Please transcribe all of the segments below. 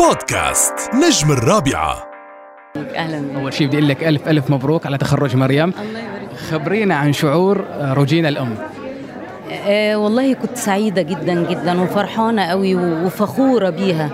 بودكاست نجم الرابعة. أهلا. أول شيء بدي أقول لك ألف ألف مبروك على تخرج مريم. الله يبارك خبرينا عن شعور روجينا الأم. آه والله كنت سعيدة جدا جدا وفرحانة قوي وفخورة بيها.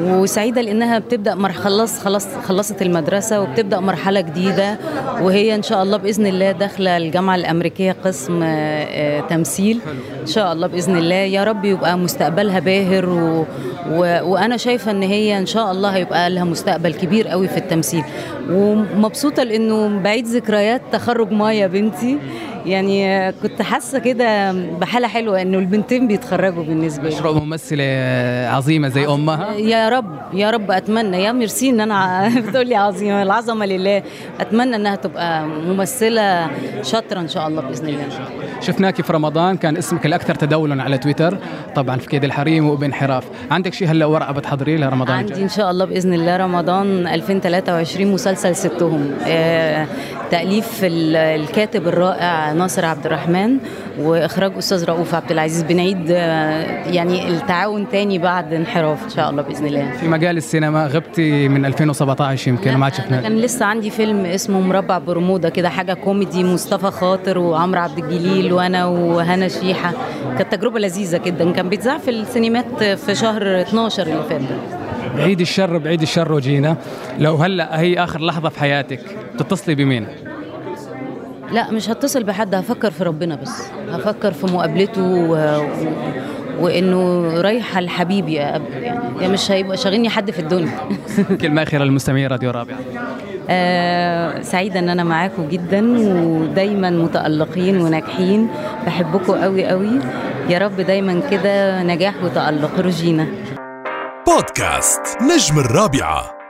وسعيدة لأنها بتبدأ مر خلص خلص خلصت المدرسة وبتبدأ مرحلة جديدة وهي إن شاء الله بإذن الله داخلة الجامعة الأمريكية قسم آه، تمثيل. إن شاء الله بإذن الله يا رب يبقى مستقبلها باهر و و وأنا شايفة إن هي إن شاء الله هيبقى لها مستقبل كبير قوي في التمثيل. ومبسوطة لأنه بعيد ذكريات تخرج مايا بنتي. يعني كنت حاسة كده بحالة حلوة إنه البنتين بيتخرجوا بالنسبة لي. مشروع ممثلة عظيمة زي أمها. يا رب يا رب أتمنى. يا ميرسي إن أنا بتقول لي عظيمة. العظمة لله. أتمنى إنها تبقى ممثلة شاطرة إن شاء الله بإذن الله. شفناك في رمضان. كان اسمك الأكثر تداولا على تويتر. طبعا في كيد الحريم وبانحراف عندك شيء هلا ورقة بتحضريه لرمضان عندي الجاي؟ إن شاء الله بإذن الله رمضان 2023 مسلسل ستهم. آه تأليف ال- الكاتب الرائع ناصر عبد الرحمن وإخراج أستاذ رؤوف عبد العزيز. بنعيد آه يعني التعاون تاني بعد انحراف إن شاء الله بإذن الله. في مجال السينما غبتي من 2017 يمكن ما عاد لا، شفناك كان لسه عندي فيلم اسمه مربع برمودا كده حاجة كوميدي مصطفى خاطر وعمرو عبد الجليل وأنا وهنا شيحة. كانت تجربة لذيذة جدا. كان بيتذاع في السينمات في شهر 12 اللي فات ده. بعيد الشر بعيد الشر روجينا لو هلا هي آخر لحظة في حياتك تتصلي بمين؟ لا مش هتصل بحد هفكر في ربنا بس. هفكر في مقابلته و... و... وإنه رايحه لحبيبي يعني. يعني مش هيبقى شاغلني حد في الدنيا. كلمة أخيرة للمستمعين راديو رابعه آه سعيدة إن أنا معاكم جدا ودايما متألقين وناجحين. بحبكم قوي قوي يا رب دايما كده نجاح وتألق. روجينا بودكاست نجم الرابعة.